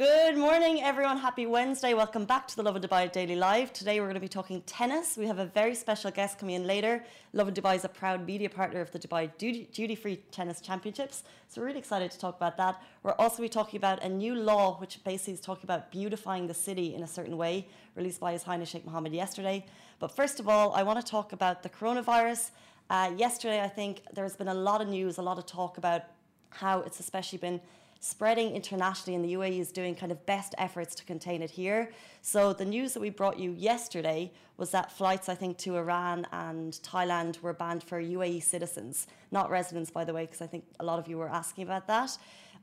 Good morning, everyone. Happy Wednesday. Welcome back to the Lovin Dubai Daily Live. Today we're going to be talking tennis. We have a very special guest coming in later. Lovin Dubai is a proud media partner of the Dubai Duty Free Tennis Championships. So we're really excited to talk about that. We're also be talking about a new law which basically is talking about beautifying the city in a certain way, released by His Highness Sheikh Mohammed yesterday. But first of all, I want to talk about the coronavirus. Uh, yesterday, I think there's been a lot of news, a lot of talk about how it's especially been spreading internationally, and the UAE is doing kind of best efforts to contain it here. So the news that we brought you yesterday was that flights, I think, to Iran and Thailand were banned for UAE citizens, not residents, by the way, because I think a lot of you were asking about that.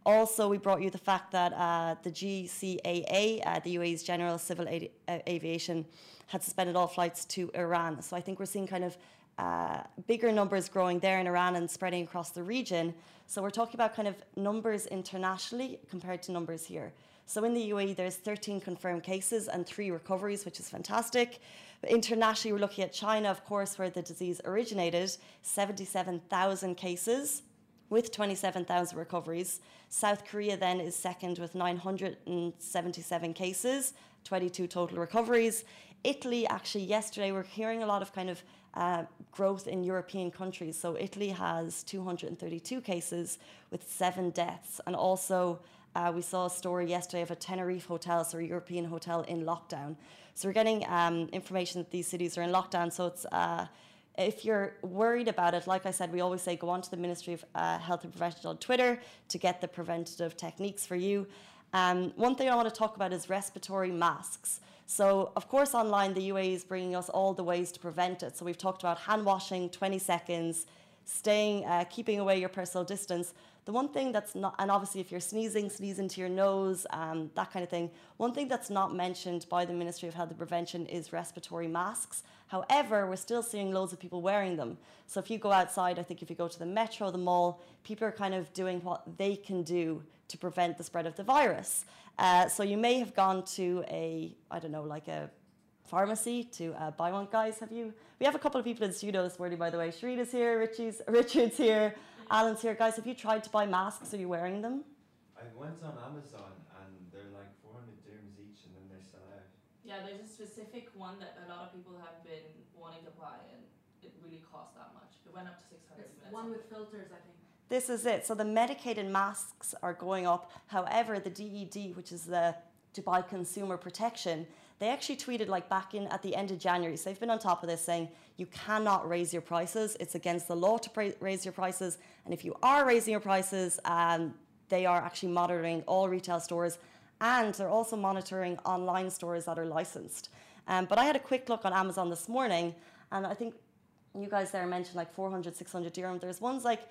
Also, we brought you the fact that uh, the GCAA, uh, the UAE's General Civil uh, Aviation, had suspended all flights to Iran. So I think we're seeing kind of uh, bigger numbers growing there in Iran and spreading across the region. So we're talking about kind of numbers internationally compared to numbers here. So in the UAE, there's 13 confirmed cases and three recoveries, which is fantastic. But internationally, we're looking at China, of course, where the disease originated, 77,000 cases with 27,000 recoveries. South Korea then is second with 977 cases, 22 total recoveries. Italy, actually, yesterday, we're hearing a lot of kind of uh, growth in European countries. So Italy has 232 cases with seven deaths. And also, uh, we saw a story yesterday of a Tenerife hotel, so a European hotel in lockdown. So we're getting um, information that these cities are in lockdown. So it's uh, if you're worried about it, like I said, we always say go on to the Ministry of uh, Health and Prevention on Twitter to get the preventative techniques for you. Um, one thing I want to talk about is respiratory masks. So, of course, online, the UAE is bringing us all the ways to prevent it. So, we've talked about hand washing, 20 seconds, staying, uh, keeping away your personal distance. The one thing that's not, and obviously if you're sneezing, sneeze into your nose, um, that kind of thing. One thing that's not mentioned by the Ministry of Health and Prevention is respiratory masks. However, we're still seeing loads of people wearing them. So if you go outside, I think if you go to the metro, the mall, people are kind of doing what they can do to prevent the spread of the virus. Uh, so you may have gone to a, I don't know, like a pharmacy to uh, buy one. Guys, have you? We have a couple of people in the studio this morning, by the way. Sharita's here, Richie's, Richard's here, Alan's here. Guys, have you tried to buy masks? Are you wearing them? I went on Amazon and they're like 400 dirhams each and then they sell out. Yeah, there's a specific one that a lot of people have been wanting to buy and it really cost that much. It went up to 600 It's one with filters, I think. This is it. So the medicated masks are going up. However, the DED, which is the Dubai Consumer Protection, they actually tweeted like back in at the end of January. So they've been on top of this saying you cannot raise your prices. It's against the law to raise your prices. And if you are raising your prices, um, they are actually monitoring all retail stores and they're also monitoring online stores that are licensed. Um, but I had a quick look on Amazon this morning and I think you guys there mentioned like 400, 600 dirham. There's ones like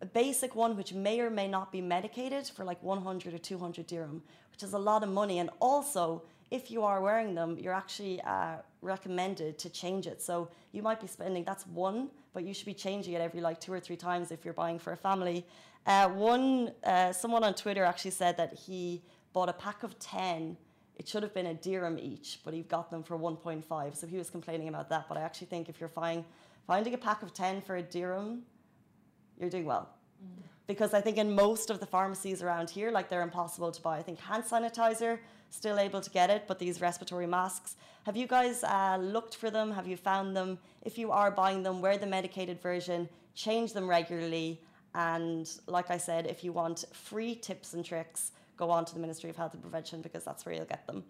a basic one which may or may not be medicated for like 100 or 200 dirham, which is a lot of money. And also, if you are wearing them, you're actually uh, recommended to change it. So you might be spending, that's one, but you should be changing it every like two or three times if you're buying for a family. Uh, one, uh, someone on Twitter actually said that he bought a pack of 10. It should have been a dirham each, but he got them for 1.5. So he was complaining about that. But I actually think if you're finding, finding a pack of 10 for a dirham, you're doing well. Because I think in most of the pharmacies around here, like they're impossible to buy. I think hand sanitizer, still able to get it, but these respiratory masks, have you guys uh, looked for them? Have you found them? If you are buying them, wear the medicated version, change them regularly. And like I said, if you want free tips and tricks, go on to the Ministry of Health and Prevention because that's where you'll get them.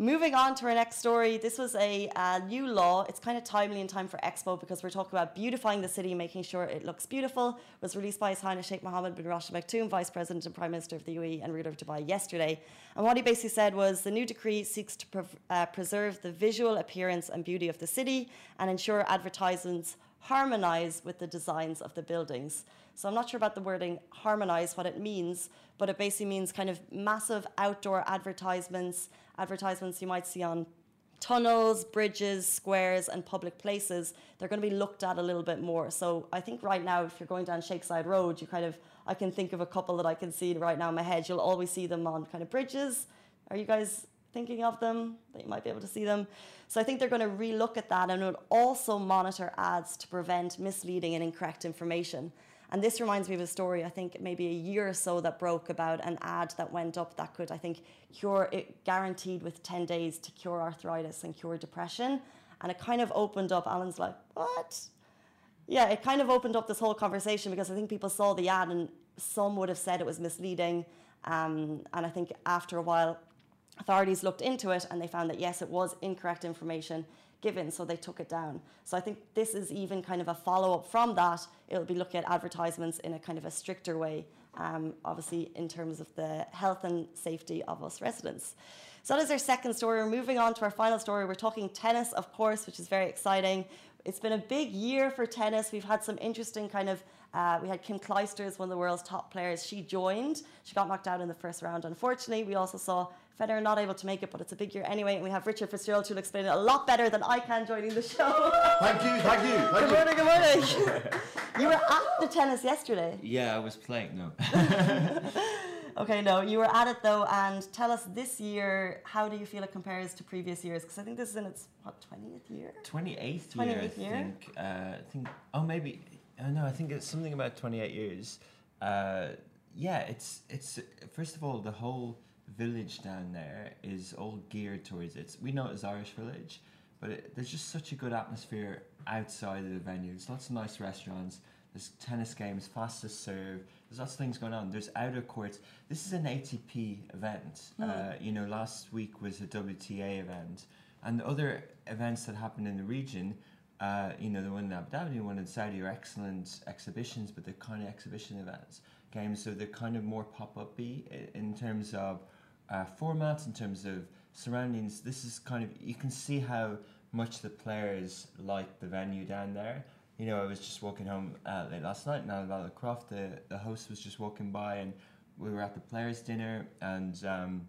Moving on to our next story, this was a new law. It's kind of timely in time for Expo because we're talking about beautifying the city, making sure it looks beautiful. It was released by His Highness Sheikh Mohammed bin Rashid Al Maktoum, Vice President and Prime Minister of the UAE and ruler of Dubai, yesterday. And what he basically said was the new decree seeks to pre uh, preserve the visual appearance and beauty of the city and ensure advertisements harmonise with the designs of the buildings. So I'm not sure about the wording harmonise, what it means, but it basically means kind of massive outdoor advertisements advertisements you might see on tunnels, bridges, squares, and public places, they're going to be looked at a little bit more. So I think right now, if you're going down Sheikh Zayed Road, you kind of, I can think of a couple that I can see right now in my head. You'll always see them on kind of bridges. Are you guys thinking of them? That you might be able to see them. So I think they're going to relook at that and will also monitor ads to prevent misleading and incorrect information. And this reminds me of a story, I think maybe a year or so that broke about an ad that went up that could, I think, cure it guaranteed with 10 days to cure arthritis and cure depression. And it kind of opened up, Alan's like, what? Yeah, it kind of opened up this whole conversation because I think people saw the ad and some would have said it was misleading. Um, and I think after a while, authorities looked into it and they found that yes, it was incorrect information given, so they took it down. So I think this is even kind of a follow up from that. It'll be looking at advertisements in a kind of a stricter way, um, obviously, in terms of the health and safety of us residents. So that is our second story. We're moving on to our final story. We're talking tennis, of course, which is very exciting. It's been a big year for tennis. We've had some interesting kind of. Uh, we had Kim Clijsters, one of the world's top players. She joined. She got knocked out in the first round. Unfortunately, we also saw Federer not able to make it, but it's a big year anyway. And we have Richard Fitzgerald who'll explain it a lot better than I can joining the show. Thank you, thank you, thank good you. morning, good morning. you were at the tennis yesterday. Yeah, I was playing. No. Okay, no, you were at it though, and tell us this year, how do you feel it compares to previous years? Because I think this is in its, what, 20th year? 28th year, 28th I year? think. Uh, I think. Oh, maybe. Uh, no, I think it's something about 28 years. Uh, yeah, it's it's first of all the whole village down there is all geared towards it. We know it's Irish village, but it, there's just such a good atmosphere outside of the venue. There's lots of nice restaurants. There's tennis games, fastest serve. There's lots of things going on. There's outer courts. This is an ATP event. Uh, you know, last week was a WTA event, and the other events that happen in the region. Uh, you know, the one in Abu Dhabi, the one in Saudi are excellent exhibitions, but they're kind of exhibition events, games, so they're kind of more pop up in terms of uh, formats, in terms of surroundings. This is kind of, you can see how much the players like the venue down there. You know, I was just walking home uh, late last night, and Annabella Croft, the, the host, was just walking by, and we were at the players' dinner, and um,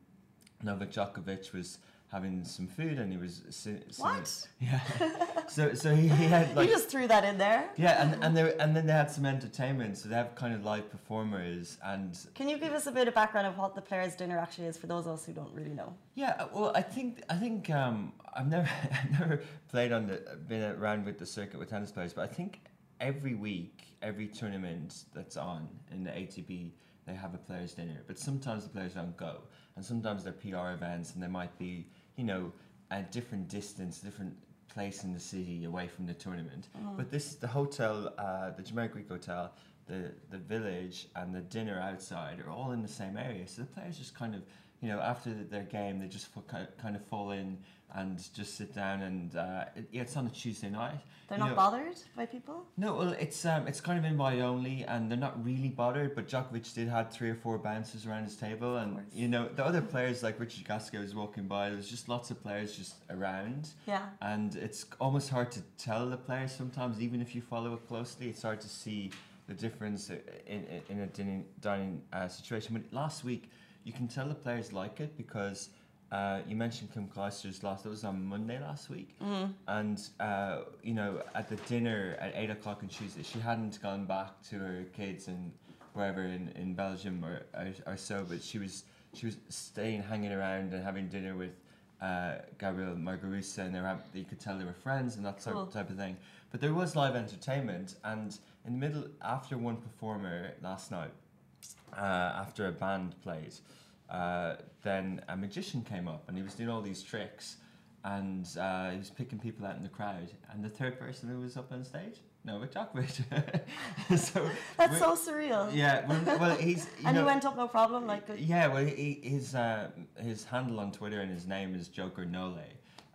Novak Djokovic was having some food, and he was si- si- What? Yeah. so so he, he had like you just threw that in there. yeah, and and there and then they had some entertainment, so they have kind of live performers, and Can you give us a bit of background of what the players' dinner actually is for those of us who don't really know? yeah, uh, well, I think I think um, I've never I've never played on the been around with the circuit with tennis players, but I think every week, every tournament that's on in the ATP, they have a players' dinner. But sometimes the players don't go, and sometimes they're PR events, and they might be you know a different distance, different place in the city away from the tournament. But this the hotel, uh, the Jumeirah Creek Hotel. The, the village and the dinner outside are all in the same area, so the players just kind of you know, after their game, they just kind of fall in and just sit down. And uh, it, it's on a Tuesday night. They're You not know- bothered by people? No, well, it's um, it's kind of invite only, and they're not really bothered. But Djokovic did have three or four bouncers around his table, and you know the other players like Richard Gasquet was walking by. There was just lots of players just around, Yeah. and it's almost hard to tell the players sometimes. Even if you follow it closely, it's hard to see the difference in in, in a dining, dining uh, situation. But last week, you can tell the players like it because. Uh, you mentioned Kim Clijsters last. That was on Monday last week, and uh, you know at the dinner at eight o'clock on Tuesday, she hadn't gone back to her kids and wherever in, in Belgium or, or or so, but she was she was staying, hanging around and having dinner with uh, Garbiñe Muguruza, and they were, you could tell they were friends and that sort Cool. of type of thing. But there was live entertainment, and in the middle, after one performer last night, after a band played, uh, then a magician came up and he was doing all these tricks and uh, he was picking people out in the crowd. And the third person who was up on stage, Novak Djokovic. so That's so surreal. yeah, well, he's you And know, he went up no problem, like yeah, well, he, his uh, his handle on Twitter and his name is DjokerNole.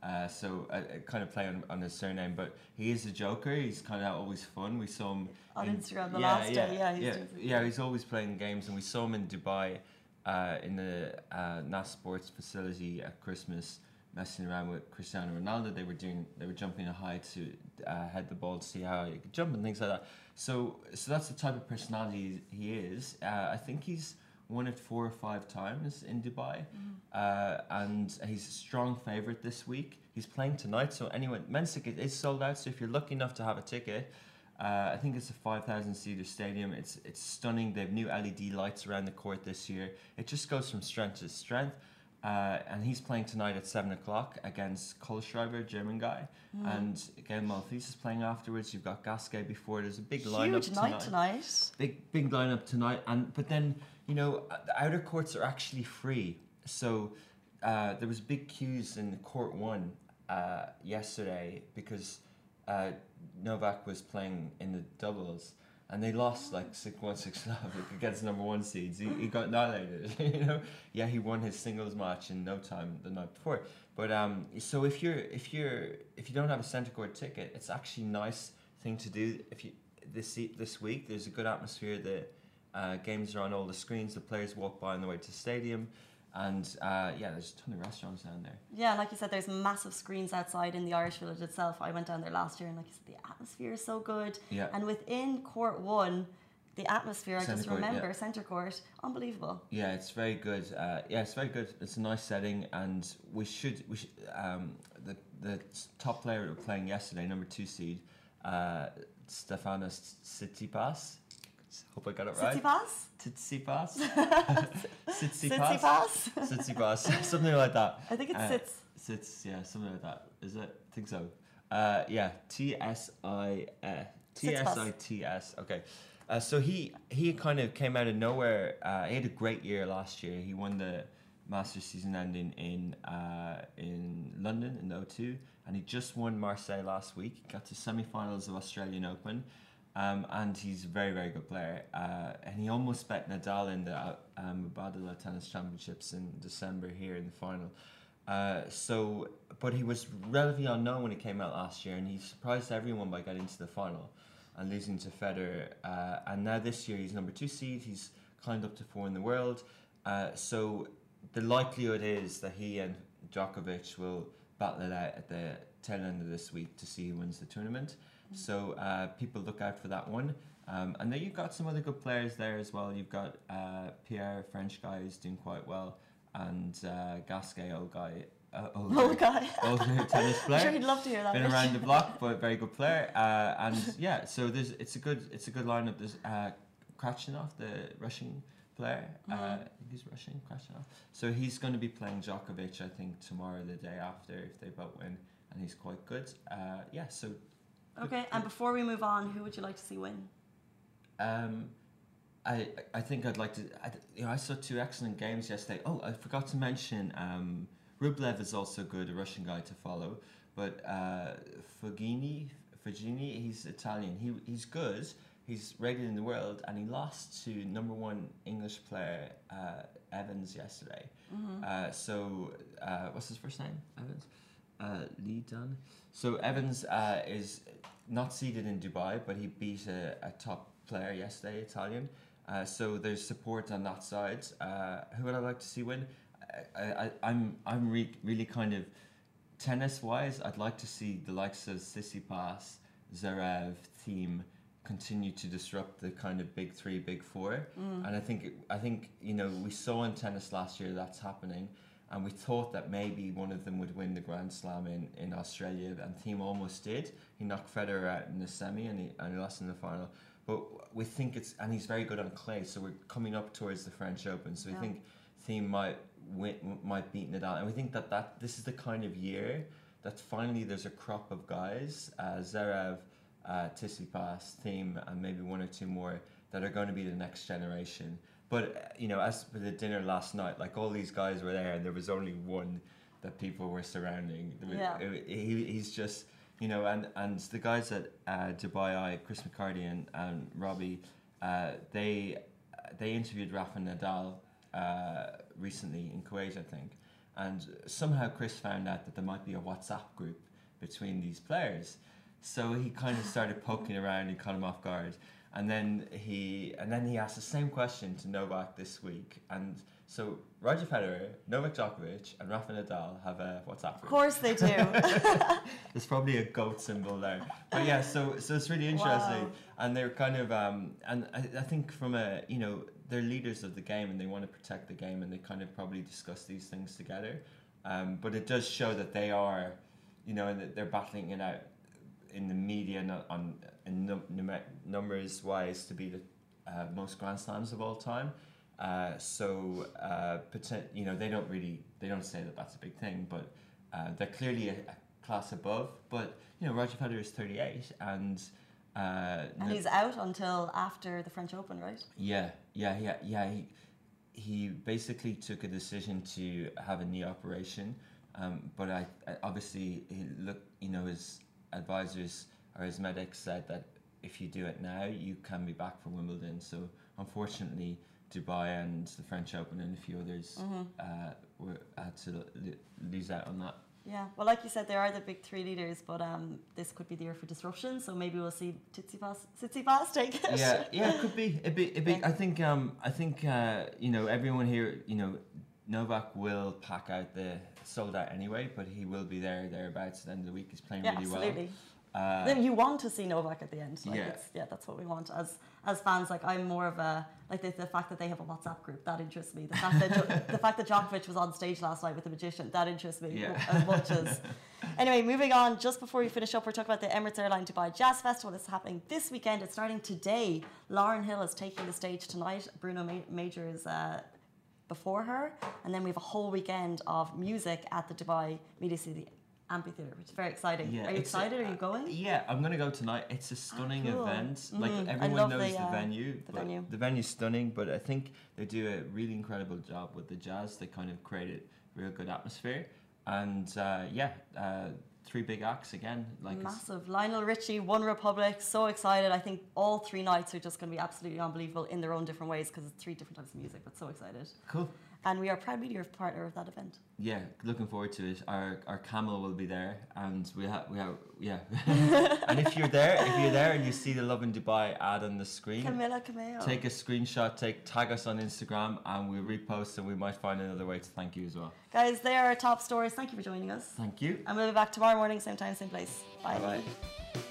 Uh, so I, I kind of play on, on his surname, but he is a joker. He's kind of always fun. We saw him On in- Instagram the last day, yeah, he's yeah, pretty yeah. He's always playing games, and we saw him in Dubai uh, in the uh, NAS Sports facility at Christmas, messing around with Cristiano Ronaldo. They were doing, they were jumping high to uh, head the ball to see how he could jump and things like that. So, so that's the type of personality he is. Uh, I think he's won it four or five times in Dubai, uh, and he's a strong favorite this week. He's playing tonight, so anyone men's ticket is sold out. So if you're lucky enough to have a ticket, uh, I think it's a 5,000 seater stadium. It's it's stunning. They have new LED lights around the court this year. It just goes from strength to strength. Uh, and he's playing tonight at seven o'clock against Kohlschreiber, German guy, and again Maltese is playing afterwards. You've got Gasquet before. There's a big lineup tonight. Huge night tonight. big big lineup tonight and but then you know uh, the outer courts are actually free so uh, there was big queues in the court one uh, yesterday because uh, Novak was playing in the doubles and they lost like six one six love against number one seeds. He, he got annihilated. you know, yeah, he won his singles match in no time the night before. But um, so if you're if you're if you don't have a centre court ticket, it's actually nice thing to do. If you this this week, there's a good atmosphere. The uh, games are on all the screens. The players walk by on the way to the stadium, and uh, yeah, there's a ton of restaurants down there. Yeah, like you said, there's massive screens outside in the Irish Village itself. I went down there last year, and like you said, the atmosphere is so good. Yeah. And within Court One, the atmosphere, I just court, yeah. remember Centre Court, unbelievable. Yeah, it's very good. Uh, yeah, it's very good. It's a nice setting, and we should we should um, the the top player we were playing yesterday, number two seed, uh, Stefanos Tsitsipas. Hope I got it right. Tsitsipas? Tsitsipas. Tsitsipas. Tsitsipas? Something like that. I think it Uh, sits. Sits. Yeah, something like that. Is it? I think so. Uh, yeah. T S I T S I T S. Okay. Uh, so he he kind of came out of nowhere. Uh, he had a great year last year. He won the Masters season ending in uh, in London in the O2, and he just won Marseille last week. He got to semi-finals of Australian Open, um, and he's a very very good player. Uh, and he almost bet Nadal in the uh, um, Mubadala Tennis Championships in December here in the final. Uh, so, but he was relatively unknown when he came out last year, and he surprised everyone by getting to the final and losing to Federer. Uh, and now this year he's number two seed. He's climbed up to four in the world. Uh, so the likelihood is that he and Djokovic will battle it out at the tail end of this week to see who wins the tournament. So uh, people look out for that one. Um, and then you've got some other good players there as well. You've got uh, Paire, French guy, who's doing quite well, and uh, Gasquet, old guy, uh, old, Old guy. older tennis I'm player sure he'd love to hear that. been bit. around the block, but very good player. Uh, and yeah, so there's it's a good it's a good lineup. There's uh, Khachanov, the Russian player. Uh, I think he's Russian, Khachanov. So he's going to be playing Djokovic, I think, tomorrow, the day after, if they both win, and he's quite good. Uh, yeah, so Okay, and before we move on, who would you like to see win? Um, I I think I'd like to. I, you know, I saw two excellent games yesterday. Oh, I forgot to mention. Um, Rublev is also good, a Russian guy to follow. But uh, Fognini, he's Italian. He he's good. He's rated in the world, and he lost to number one English player uh, Evans yesterday. Uh, so uh, what's his first name? Evans. Uh, Lee Dunn. So Evans uh, is not seeded in Dubai, but he beat a, a top player yesterday, Italian. Uh, so there's support on that side. Uh, who would I like to see win? I, I, I'm I'm re- really kind of tennis wise. I'd like to see the likes of Tsitsipas, Zverev, Thiem continue to disrupt the kind of big three, big four. And I think I think you know we saw in tennis last year that's happening. And we thought that maybe one of them would win the Grand Slam in, in Australia, and Thiem almost did. He knocked Federer out in the semi, and he, and he lost in the final. But we think it's, and he's very good on clay, so we're coming up towards the French Open. So we Yeah. think Thiem might win, might beat Nadal, and we think that, that this is the kind of year that finally there's a crop of guys, uh, Zverev, uh, Tsitsipas, Thiem, and maybe one or two more that are going to be the next generation. But uh, you know, as for the dinner last night, like all these guys were there, and there was only one that people were surrounding. Yeah. he, he's just you know, and and the guys at uh, Dubai Eye, Chris McHardy and, and Robbie, uh, they they interviewed Rafa Nadal uh, recently in Kuwait, I think, and somehow Chris found out that there might be a WhatsApp group between these players. So he kind of started poking around and caught him off guard. And then he and then he asked the same question to Novak this week. And so Roger Federer, Novak Djokovic, and Rafa Nadal have a WhatsApp Of course they do. There's probably a goat symbol there. But yeah, so so it's really interesting. Wow. And they're kind of um and I, I think from a you know, they're leaders of the game and they want to protect the game and they kind of probably discuss these things together. Um, but it does show that they are, you know, and that they're battling it out in the media and on in num- numbers wise to be the uh, most Grand Slams of all time. Uh, so, uh, you know, they don't really they don't say that that's a big thing, but uh, they're clearly a, a class above. But you know, Roger Federer is 38, and uh, And he's out until after the French Open, right? yeah, yeah, yeah, yeah. He he basically took a decision to have a knee operation, um, but I, I obviously he looked, you know, his advisors or his medics said that if you do it now, you can be back for Wimbledon. So unfortunately, Dubai and the French Open and a few others uh, were had to l- lose out on that. Yeah. Well, like you said, there are the big three leaders, but um, this could be the year for disruption. So maybe we'll see Tsitsipas, Tsitsipas take it. yeah, yeah, it could be. It'd be, it'd be Yeah. I think, um, I think, uh, you know, everyone here, you know, Novak will pack out the sold out anyway, but he will be there thereabouts at the end of the week. He's playing Yeah, really absolutely. well. Uh, then you want to see Novak at the end. Like Yeah. It's, yeah, that's what we want as as fans. Like I'm more of a like the, the fact that they have a WhatsApp group that interests me. The fact that the fact that Djokovic was on stage last night with the magician that interests me Yeah. as much as. Anyway, moving on. Just before we finish up, we're talking about the Emirates Airline Dubai Jazz Festival. Is happening this weekend. It's starting today. Lauryn Hill is taking the stage tonight. Bruno Ma- Major is. Uh, before her, and then we have a whole weekend of music at the Dubai Media City Amphitheatre, which is very exciting. yeah, Are you it's a- excited? Are you going? Yeah, I'm gonna go tonight. It's a stunning cool. event. Like Mhm. I everyone knows the, the, uh, venue. the venue. The venue's stunning, but I think they do a really incredible job with the jazz. They kind of created real good atmosphere, and uh, yeah, uh, three big acts again. Like Massive. Lionel Richie, One Republic, so excited. I think all three nights are just going to be absolutely unbelievable in their own different ways because it's three different types of music, but so excited. cool. And we are proud media partner of that event. Yeah, looking forward to it. Our our camel will be there, and we have we have yeah. and if you're there, if you're there and you see the Lovin Dubai ad on the screen, Camilla Cameo. take a screenshot, take tag us on Instagram, and we'll repost, and we might find another way to thank you as well. Guys, they are our top stories. Thank you for joining us. Thank you. And we'll be back tomorrow morning, same time, same place. Bye. Bye.